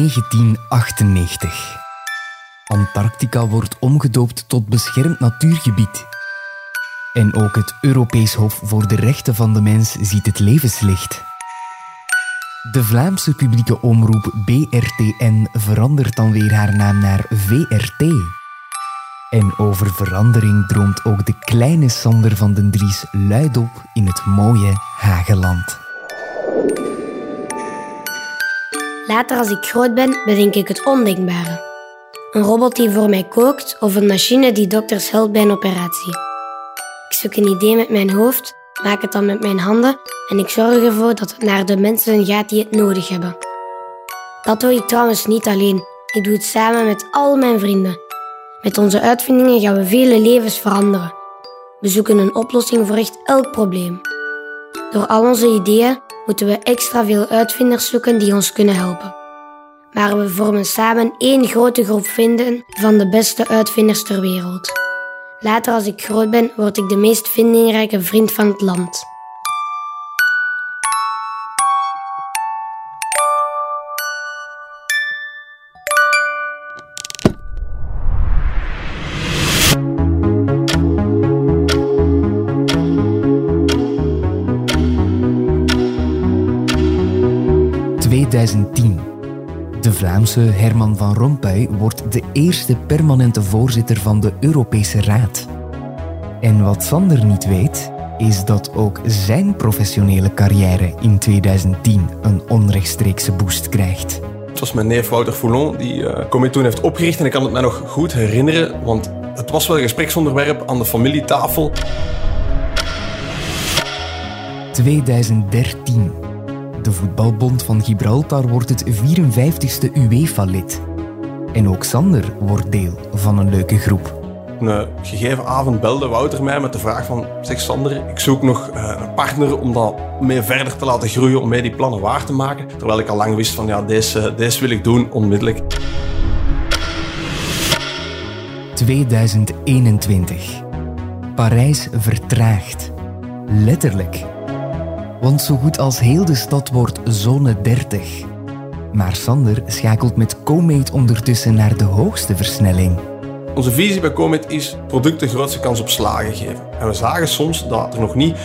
1998. Antarctica wordt omgedoopt tot beschermd natuurgebied. En ook het Europees Hof voor de Rechten van de Mens ziet het levenslicht. De Vlaamse publieke omroep BRTN verandert dan weer haar naam naar VRT. En over verandering droomt ook de kleine Sander van den Dries luidop in het mooie Hageland. Later als ik groot ben, bedenk ik het ondenkbare. Een robot die voor mij kookt of een machine die dokters helpt bij een operatie. Ik zoek een idee met mijn hoofd, maak het dan met mijn handen en ik zorg ervoor dat het naar de mensen gaat die het nodig hebben. Dat doe ik trouwens niet alleen. Ik doe het samen met al mijn vrienden. Met onze uitvindingen gaan we vele levens veranderen. We zoeken een oplossing voor echt elk probleem. Door al onze ideeën moeten we extra veel uitvinders zoeken die ons kunnen helpen. Maar we vormen samen één grote groep vrienden van de beste uitvinders ter wereld. Later als ik groot ben, word ik de meest vindingrijke vriend van het land. De Vlaamse Herman van Rompuy wordt de eerste permanente voorzitter van de Europese Raad. En wat Sander niet weet, is dat ook zijn professionele carrière in 2010 een onrechtstreekse boost krijgt. Het was mijn neef Wouter Foulon die uh, toen heeft opgericht en ik kan het mij nog goed herinneren, want het was wel een gespreksonderwerp aan de familietafel. 2013. De Voetbalbond van Gibraltar wordt het 54ste UEFA-lid. En ook Sander wordt deel van een leuke groep. Een gegeven avond belde Wouter mij met de vraag van... Zeg Sander, ik zoek nog eh, een partner om dat mee verder te laten groeien, om mij die plannen waar te maken. Terwijl ik al lang wist van, ja, deze, deze wil ik doen, onmiddellijk. 2021. Parijs vertraagt. Letterlijk. Want zo goed als heel de stad wordt zone 30. Maar Sander schakelt met Comate ondertussen naar de hoogste versnelling. Onze visie bij Comet is producten de grootste kans op slagen geven. En we zagen soms dat er nog niet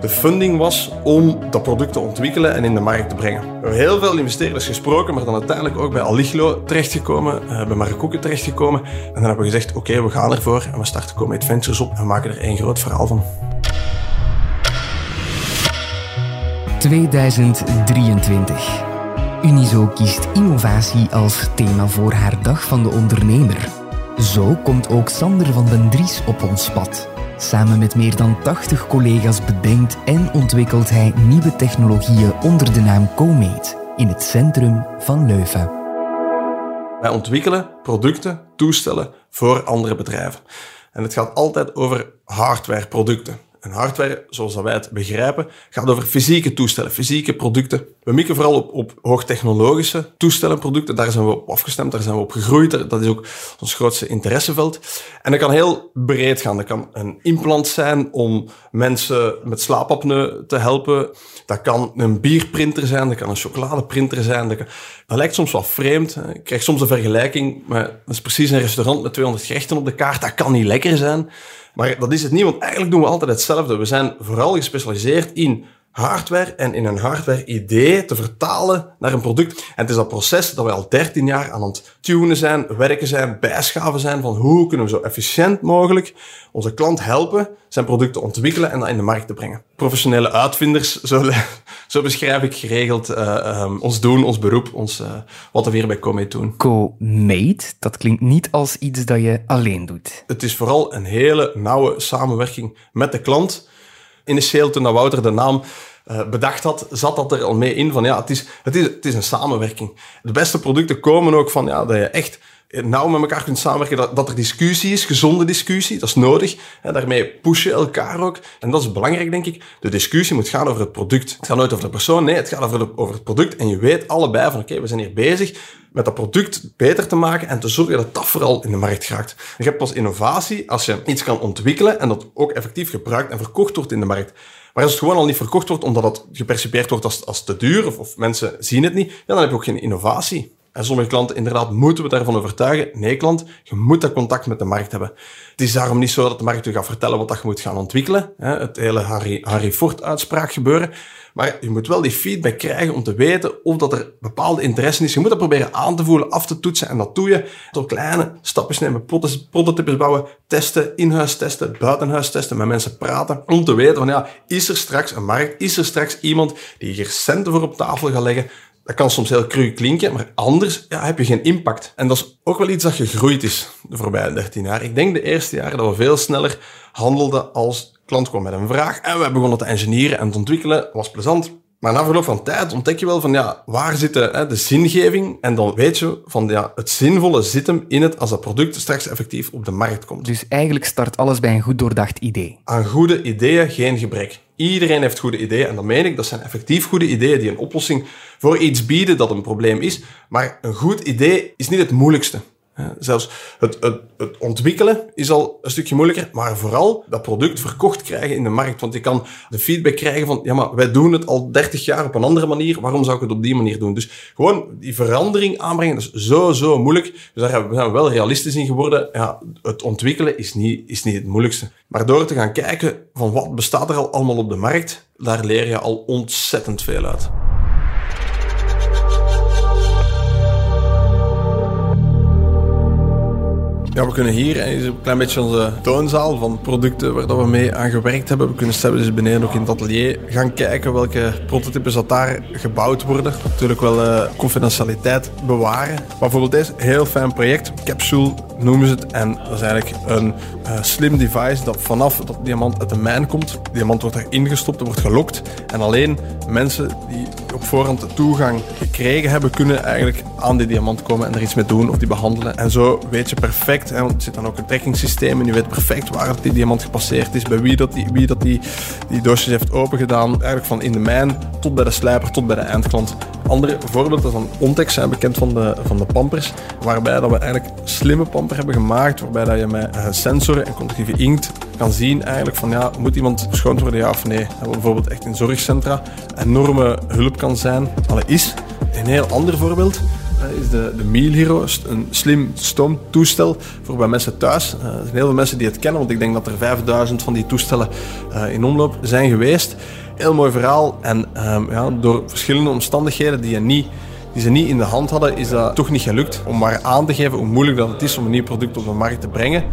de funding was om dat product te ontwikkelen en in de markt te brengen. We hebben heel veel investeerders gesproken, maar dan uiteindelijk ook bij Aliglo terechtgekomen, uh, bij Marcoeke terechtgekomen. En dan hebben we gezegd, oké, we gaan ervoor en we starten Comet Ventures op en maken er één groot verhaal van. 2023. Unizo kiest innovatie als thema voor haar dag van de ondernemer. Zo komt ook Sander van den Dries op ons pad. Samen met meer dan 80 collega's bedenkt en ontwikkelt hij nieuwe technologieën onder de naam Comate in het centrum van Leuven. Wij ontwikkelen producten, toestellen voor andere bedrijven. En het gaat altijd over hardwareproducten. En hardware, zoals wij het begrijpen, gaat over fysieke toestellen, fysieke producten. We mikken vooral op, op hoogtechnologische toestellen, producten. Daar zijn we op afgestemd, daar zijn we op gegroeid. Dat is ook ons grootste interesseveld. En dat kan heel breed gaan. Dat kan een implant zijn om mensen met slaapapneu te helpen. Dat kan een bierprinter zijn, dat kan een chocoladeprinter zijn. Dat, dat lijkt soms wat vreemd. Ik krijg soms een vergelijking, maar dat is precies een restaurant met 200 gerechten op de kaart. Dat kan niet lekker zijn. Maar dat is het niet, want eigenlijk doen we altijd hetzelfde. We zijn vooral gespecialiseerd in hardware en in een hardware-idee te vertalen naar een product. En het is dat proces dat we al 13 jaar aan het tunen zijn, werken zijn, bijschaven zijn van hoe kunnen we zo efficiënt mogelijk onze klant helpen zijn product te ontwikkelen en dat in de markt te brengen. Professionele uitvinders, zo, zo beschrijf ik geregeld uh, um, ons doen, ons beroep, ons, uh, wat we hier bij Comate doen. Co-mate, dat klinkt niet als iets dat je alleen doet. Het is vooral een hele nauwe samenwerking met de klant initieel toen Wouter de naam uh, bedacht had, zat dat er al mee in van ja, het is, het, is, het is een samenwerking. De beste producten komen ook van ja, dat je echt nauw met elkaar kunt samenwerken, dat, dat er discussie is, gezonde discussie, dat is nodig. En daarmee push je elkaar ook. En dat is belangrijk, denk ik. De discussie moet gaan over het product. Het gaat nooit over de persoon, nee, het gaat over, over het product. En je weet allebei van, oké, we zijn hier bezig met dat product beter te maken en te zorgen dat dat vooral in de markt geraakt. Je hebt pas innovatie als je iets kan ontwikkelen en dat ook effectief gebruikt en verkocht wordt in de markt. Maar als het gewoon al niet verkocht wordt omdat het gepercipieerd wordt als, als te duur of, mensen zien het niet, dan heb je ook geen innovatie. En sommige klanten, inderdaad, moeten we daarvan overtuigen. Nee, klant, je moet dat contact met de markt hebben. Het is daarom niet zo dat de markt je gaat vertellen wat dat je moet gaan ontwikkelen. Het hele Harry, Harry Ford-uitspraak gebeuren. Maar je moet wel die feedback krijgen om te weten of dat er bepaalde interesse is. Je moet dat proberen aan te voelen, af te toetsen. En dat doe je door kleine stapjes nemen, prototypes bouwen, testen, in-huis testen, buitenhuis testen, met mensen praten. Om te weten van ja, is er straks een markt? Is er straks iemand die hier centen voor op tafel gaat leggen? Dat kan soms heel cru klinken, maar anders ja, heb je geen impact. En dat is ook wel iets dat gegroeid is de voorbije 13 jaar. Ik denk de eerste jaren dat we veel sneller handelden als klant kwam met een vraag en we begonnen te engineeren en te ontwikkelen. Was plezant. Maar na verloop van tijd ontdek je wel van ja, waar zit de, hè, de zingeving? En dan weet je van ja, het zinvolle zit hem in het als dat product straks effectief op de markt komt. Dus eigenlijk start alles bij een goed doordacht idee. Aan goede ideeën geen gebrek. Iedereen heeft goede ideeën en dan meen ik, dat zijn effectief goede ideeën die een oplossing voor iets bieden dat een probleem is. Maar een goed idee is niet het moeilijkste. Zelfs het, het, ontwikkelen is al een stukje moeilijker, maar vooral dat product verkocht krijgen in de markt. Want je kan de feedback krijgen van, ja, maar wij doen het al 30 jaar op een andere manier, waarom zou ik het op die manier doen? Dus gewoon die verandering aanbrengen, dat is zo, zo moeilijk. Dus daar zijn we wel realistisch in geworden. Ja, het ontwikkelen is niet, is niet het moeilijkste. Maar door te gaan kijken van wat bestaat er al allemaal op de markt, daar leer je al ontzettend veel uit. Ja, we kunnen hier een klein beetje onze toonzaal van producten waar we mee aan gewerkt hebben. We kunnen dus beneden ook in het atelier gaan kijken welke prototypes dat daar gebouwd worden. Natuurlijk wel uh, confidentialiteit bewaren. Maar bijvoorbeeld deze, heel fijn project. Capsule noemen ze het. En dat is eigenlijk een uh, slim device dat vanaf dat diamant uit de mijn komt. Diamant wordt daarin gestopt, er wordt gelokt. En alleen mensen die op voorhand toegang gekregen hebben, kunnen eigenlijk aan die diamant komen en er iets mee doen of die behandelen. En zo weet je perfect, hè, want er zit dan ook een trackingsysteem en je weet perfect waar die diamant gepasseerd is, bij wie dat die, wie dat die, die doosjes heeft opengedaan. Eigenlijk van in de mijn tot bij de slijper, tot bij de eindklant. Andere voorbeelden van Ontex zijn bekend van de, van de pampers, waarbij dat we eigenlijk slimme pamper hebben gemaakt, waarbij dat je met uh, sensoren en conductieve inkt kan zien eigenlijk van ja, moet iemand verschoond worden, ja of nee. Bijvoorbeeld echt in zorgcentra enorme hulp kan zijn. Alle is. Een heel ander voorbeeld uh, is de, de Meal Hero, een slim stoomtoestel voor bij mensen thuis. Uh, er zijn heel veel mensen die het kennen, want ik denk dat er 5000 van die toestellen uh, in omloop zijn geweest. Heel mooi verhaal. En um, ja, door verschillende omstandigheden die, je niet, die ze niet in de hand hadden, is dat toch niet gelukt om maar aan te geven hoe moeilijk dat het is om een nieuw product op de markt te brengen.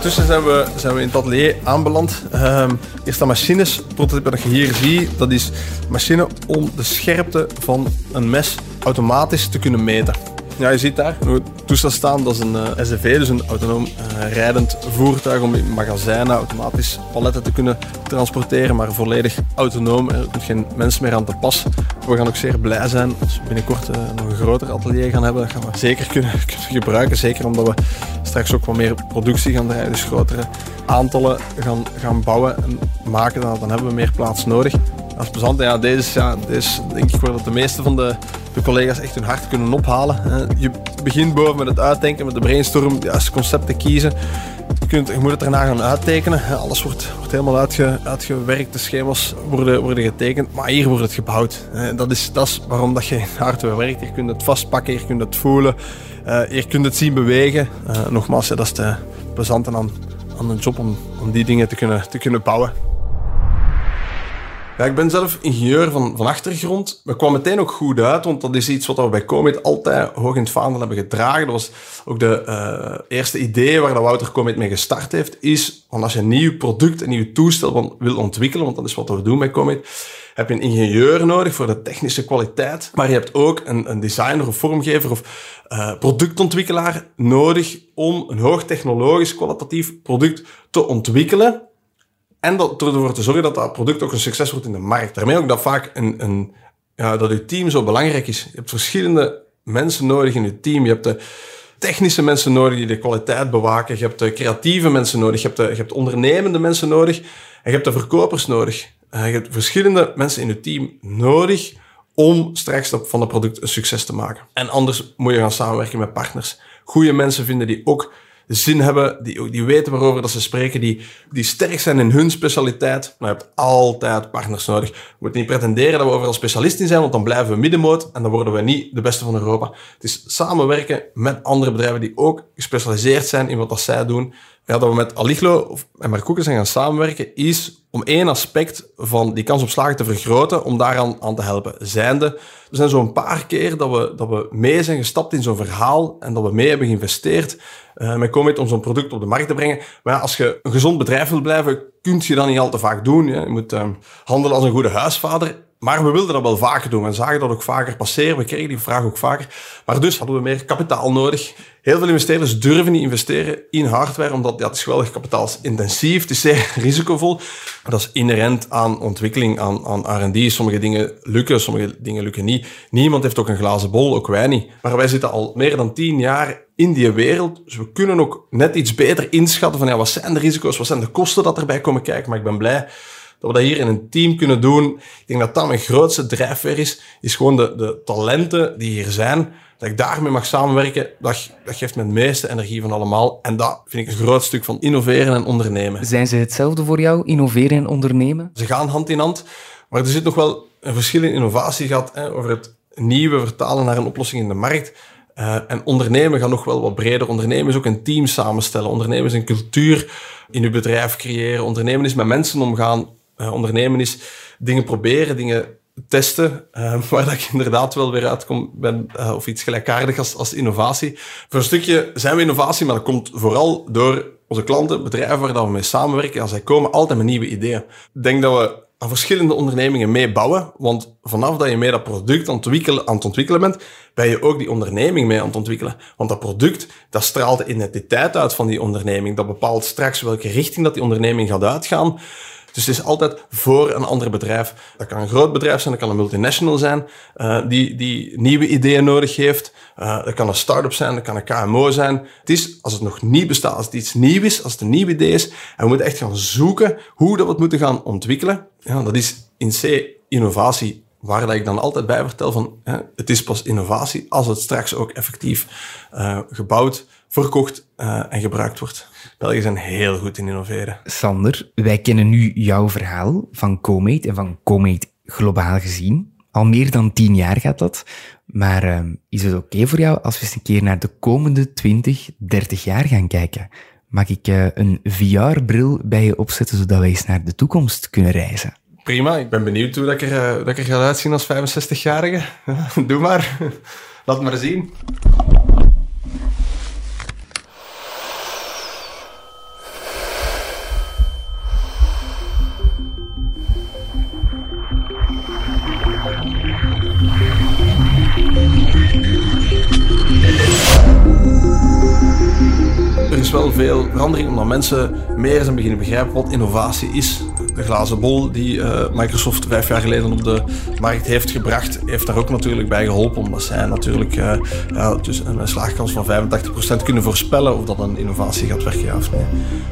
Ondertussen zijn we, zijn we in het atelier aanbeland. Um, eerste machines, prototype dat je hier ziet, dat is machine om de scherpte van een mes automatisch te kunnen meten. Ja, je ziet daar het toestel staan, dat is een uh, eh, dus een autonoom uh, rijdend voertuig om in magazijnen automatisch paletten te kunnen transporteren, maar volledig autonoom. Er komt geen mens meer aan te pas. We gaan ook zeer blij zijn als we binnenkort uh, nog een groter atelier gaan hebben. Dat gaan we zeker kunnen, gebruiken, zeker omdat we straks ook wat meer productie gaan draaien, dus grotere aantallen gaan, gaan bouwen en maken. Dan, dan hebben we meer plaats nodig. Dat is plezant. Ja, deze, ja, deze denk ik wel dat de meeste van de de collega's echt hun hart kunnen ophalen. Je begint boven met het uitdenken, met de brainstorm, juiste concepten kiezen. Je, je moet het daarna gaan uittekenen. Alles wordt, wordt helemaal uitge, uitgewerkt, de schema's worden, worden getekend. Maar hier wordt het gebouwd. Dat is, dat is waarom dat je in hardware werkt. Je kunt het vastpakken, je kunt het voelen, je eh, kunt het zien bewegen. Eh, nogmaals, dat is de plezante aan, aan een job om, om die dingen te kunnen, te kunnen bouwen. Ja, ik ben zelf ingenieur van, van achtergrond. We kwamen meteen ook goed uit, want dat is iets wat we bij Comet altijd hoog in het vaandel hebben gedragen. Dat was ook de uh, eerste idee waar Wouter Comet mee gestart heeft, is als je een nieuw product, een nieuw toestel wil ontwikkelen, want dat is wat we doen bij Comet, heb je een ingenieur nodig voor de technische kwaliteit, maar je hebt ook een, een designer of vormgever of uh, productontwikkelaar nodig om een hoogtechnologisch kwalitatief product te ontwikkelen en dat, ervoor te zorgen dat dat product ook een succes wordt in de markt. Daarmee ook dat vaak een, een, ja, dat je team zo belangrijk is. Je hebt verschillende mensen nodig in je team. Je hebt de technische mensen nodig die de kwaliteit bewaken. Je hebt de creatieve mensen nodig. Je hebt de, je hebt ondernemende mensen nodig. En je hebt de verkopers nodig. Uh, je hebt verschillende mensen in je team nodig om straks van het product een succes te maken. En anders moet je gaan samenwerken met partners. Goede mensen vinden die ook zin hebben, die, die weten waarover dat ze spreken, die, die sterk zijn in hun specialiteit. Maar je hebt altijd partners nodig. We moeten niet pretenderen dat we overal specialist in zijn, want dan blijven we middenmoot en dan worden we niet de beste van Europa. Het is samenwerken met andere bedrijven die ook gespecialiseerd zijn in wat dat zij doen. Ja, dat we met Aliglo en Marcoeken zijn gaan samenwerken, is om één aspect van die kans op slagen te vergroten, om daaraan aan te helpen. Zijnde, er zijn zo'n paar keer dat we, dat we mee zijn gestapt in zo'n verhaal en dat we mee hebben geïnvesteerd uh, met Comet om zo'n product op de markt te brengen. Maar ja, als je een gezond bedrijf wil blijven, kun je dat niet al te vaak doen. Je moet uh, handelen als een goede huisvader. Maar we wilden dat wel vaker doen. We zagen dat ook vaker passeren. We kregen die vraag ook vaker. Maar dus hadden we meer kapitaal nodig. Heel veel investeerders durven niet investeren in hardware, omdat het is geweldig kapitaalsintensief. Het is zeer risicovol. Dat is inherent aan ontwikkeling, aan, aan R&D. Sommige dingen lukken, sommige dingen lukken niet. Niemand heeft ook een glazen bol, ook wij niet. Maar wij zitten al meer dan tien jaar in die wereld. Dus we kunnen ook net iets beter inschatten van ja, wat zijn de risico's, wat zijn de kosten dat erbij komen kijken. Maar ik ben blij dat we dat hier in een team kunnen doen. Ik denk dat dat mijn grootste drijfveer is, is gewoon de, de talenten die hier zijn. Dat ik daarmee mag samenwerken, dat, dat geeft me de meeste energie van allemaal. En dat vind ik een groot stuk van innoveren en ondernemen. Zijn ze hetzelfde voor jou, innoveren en ondernemen? Ze gaan hand in hand, maar er zit nog wel een verschil in innovatie gehad hè, over het nieuwe vertalen naar een oplossing in de markt. Uh, en ondernemen gaat nog wel wat breder. Ondernemen is ook een team samenstellen. Ondernemen is een cultuur in uw bedrijf creëren. Ondernemen is met mensen omgaan. Uh, ondernemen is dingen proberen, dingen testen, uh, waar dat ik inderdaad wel weer uitkom ben, uh, of iets gelijkaardigs als, als innovatie. Voor een stukje zijn we innovatie, maar dat komt vooral door onze klanten, bedrijven waar we mee samenwerken. Als zij komen, altijd met nieuwe ideeën. Ik denk dat we aan verschillende ondernemingen mee bouwen, want vanaf dat je mee dat product aan het, ontwikkelen, aan het ontwikkelen bent, ben je ook die onderneming mee aan het ontwikkelen. Want dat product, dat straalt de identiteit uit van die onderneming. Dat bepaalt straks welke richting dat die onderneming gaat uitgaan. Dus het is altijd voor een ander bedrijf. Dat kan een groot bedrijf zijn, dat kan een multinational zijn, uh, die, die nieuwe ideeën nodig heeft. Uh, dat kan een start-up zijn, dat kan een KMO zijn. Het is, als het nog niet bestaat, als het iets nieuw is, als het een nieuw idee is, en we moeten echt gaan zoeken hoe dat we het moeten gaan ontwikkelen. Ja, dat is in C innovatie waar dat ik dan altijd bij vertel van hè, het is pas innovatie als het straks ook effectief uh, gebouwd, verkocht uh, en gebruikt wordt. Belgen zijn heel goed in innoveren. Sander, wij kennen nu jouw verhaal van Comate en van Comate globaal gezien. Al meer dan tien jaar gaat dat. Maar uh, is het oké okay voor jou als we eens een keer naar de komende 20, 30 jaar gaan kijken? Mag ik uh, een VR-bril bij je opzetten zodat wij eens naar de toekomst kunnen reizen? Prima, ik ben benieuwd hoe dat ik er, dat ik er ga uitzien als 65-jarige. Doe maar. Laat maar zien. Omdat mensen meer zijn beginnen begrijpen wat innovatie is. De glazen bol die uh, Microsoft vijf jaar geleden op de markt heeft gebracht, heeft daar ook natuurlijk bij geholpen. Omdat zij natuurlijk uh, ja, dus een slaagkans van 85% kunnen voorspellen of dat een innovatie gaat werken ja of nee.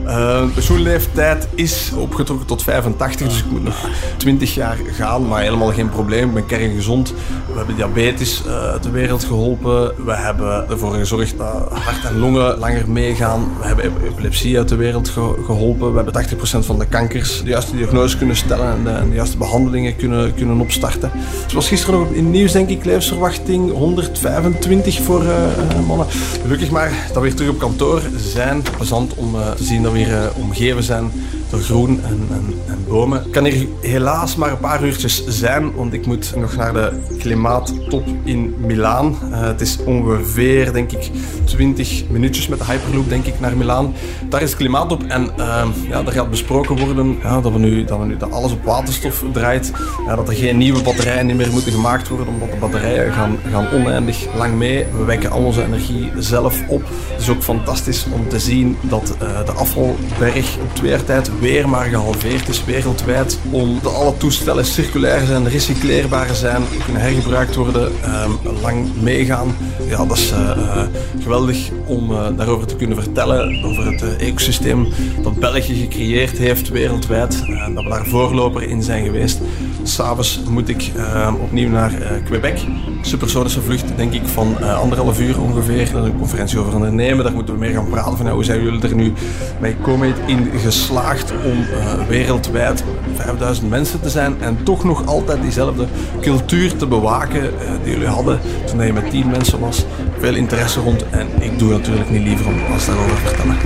Uh, pensioenleeftijd is opgetrokken tot 85, dus ik moet nog 20 jaar gaan, maar helemaal geen probleem. Ik ben kerngezond. We hebben diabetes uit de wereld geholpen. We hebben ervoor gezorgd dat hart en longen langer meegaan. We hebben epilepsie uit de wereld geholpen. We hebben 80% van de kankers de juiste diagnose kunnen stellen en de, en de juiste behandelingen kunnen, kunnen opstarten. Was gisteren nog in nieuws, denk ik, levensverwachting 125 voor uh, mannen. Gelukkig maar dat we weer terug op kantoor zijn. Plezant om te zien dat we weer omgeven zijn door groen en, en, en, bomen. Ik kan hier helaas maar een paar uurtjes zijn, want ik moet nog naar de klimaattop in Milaan. het is ongeveer, denk ik, 20 minuutjes met de Hyperloop, denk ik, naar Milaan. Daar is het klimaat op en uh, ja, daar gaat besproken worden ja, dat, we nu, dat, we nu, dat alles op waterstof draait. Ja, dat er geen nieuwe batterijen meer moeten gemaakt worden, omdat de batterijen gaan, gaan oneindig lang mee. We wekken al onze energie zelf op. Het is ook fantastisch om te zien dat uh, de afvalberg op twee jaar tijd weer maar gehalveerd is wereldwijd. Omdat alle toestellen circulair zijn, recycleerbaar zijn, kunnen hergebruikt worden, ehm, lang meegaan. Ja, dat is uh, geweldig om uh, daarover te kunnen vertellen, over het ecosysteem dat België gecreëerd heeft wereldwijd. dat we daar voorloper in zijn geweest. S'avonds moet ik ehm, opnieuw naar Quebec. Supersonische vlucht, denk ik, van anderhalf uur ongeveer. Een conferentie over ondernemen, daar moeten we meer gaan praten van hoe zijn jullie er nu bij Comet in geslaagd om uh, wereldwijd 5000 mensen te zijn en toch nog altijd diezelfde cultuur te bewaken uh, die jullie hadden toen je met 10 mensen was. Veel interesse rond en ik doe natuurlijk niet liever om alles daarover te vertellen.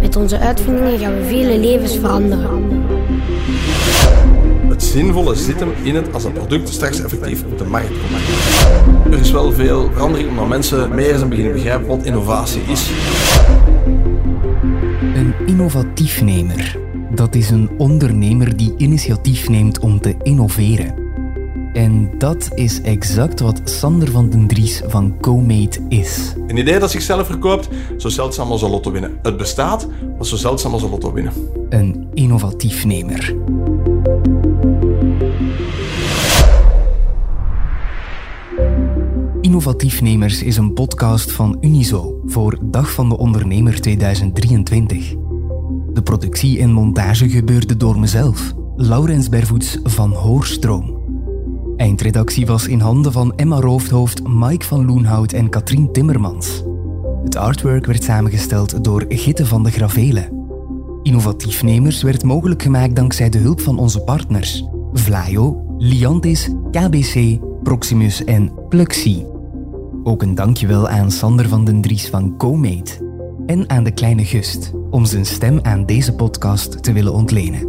Met onze uitvindingen gaan we vele levens veranderen. Het zinvolle zit hem in het als het product straks effectief op de markt komt. Er is wel veel verandering omdat mensen meer zijn beginnen begrijpen wat innovatie is. Een innovatiefnemer. Dat is een ondernemer die initiatief neemt om te innoveren. En dat is exact wat Sander van den Dries van CoMate is. Een idee dat zichzelf verkoopt, zo zeldzaam als een lotto winnen. Het bestaat, maar zo zeldzaam als een lotto winnen. Een innovatiefnemer. Innovatiefnemers is een podcast van Unizo voor Dag van de Ondernemer 2023. De productie en montage gebeurde door mezelf, Laurens Bervoets van Hoorstroom. Eindredactie was in handen van Emma Roofdhoofd, Mike van Loenhout en Katrien Timmermans. Het artwork werd samengesteld door Gitte van de Gravelen. Innovatiefnemers werd mogelijk gemaakt dankzij de hulp van onze partners Vlaio, Liantis, KBC, Proximus en Pluxy. Ook een dankjewel aan Sander van den Dries van CoMate en aan de kleine Gust om zijn stem aan deze podcast te willen ontlenen.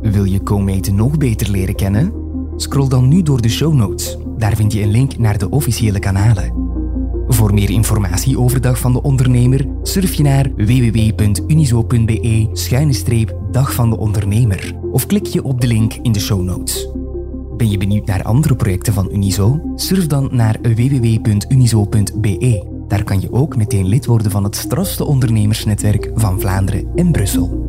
Wil je CoMate nog beter leren kennen? Scroll dan nu door de show notes. Daar vind je een link naar de officiële kanalen. Voor meer informatie over Dag van de Ondernemer surf je naar www.unizo.be-dag van de ondernemer of klik je op de link in de show notes. Ben je benieuwd naar andere projecten van Unizo? Surf dan naar www.unizo.be. Daar kan je ook meteen lid worden van het strafste ondernemersnetwerk van Vlaanderen en Brussel.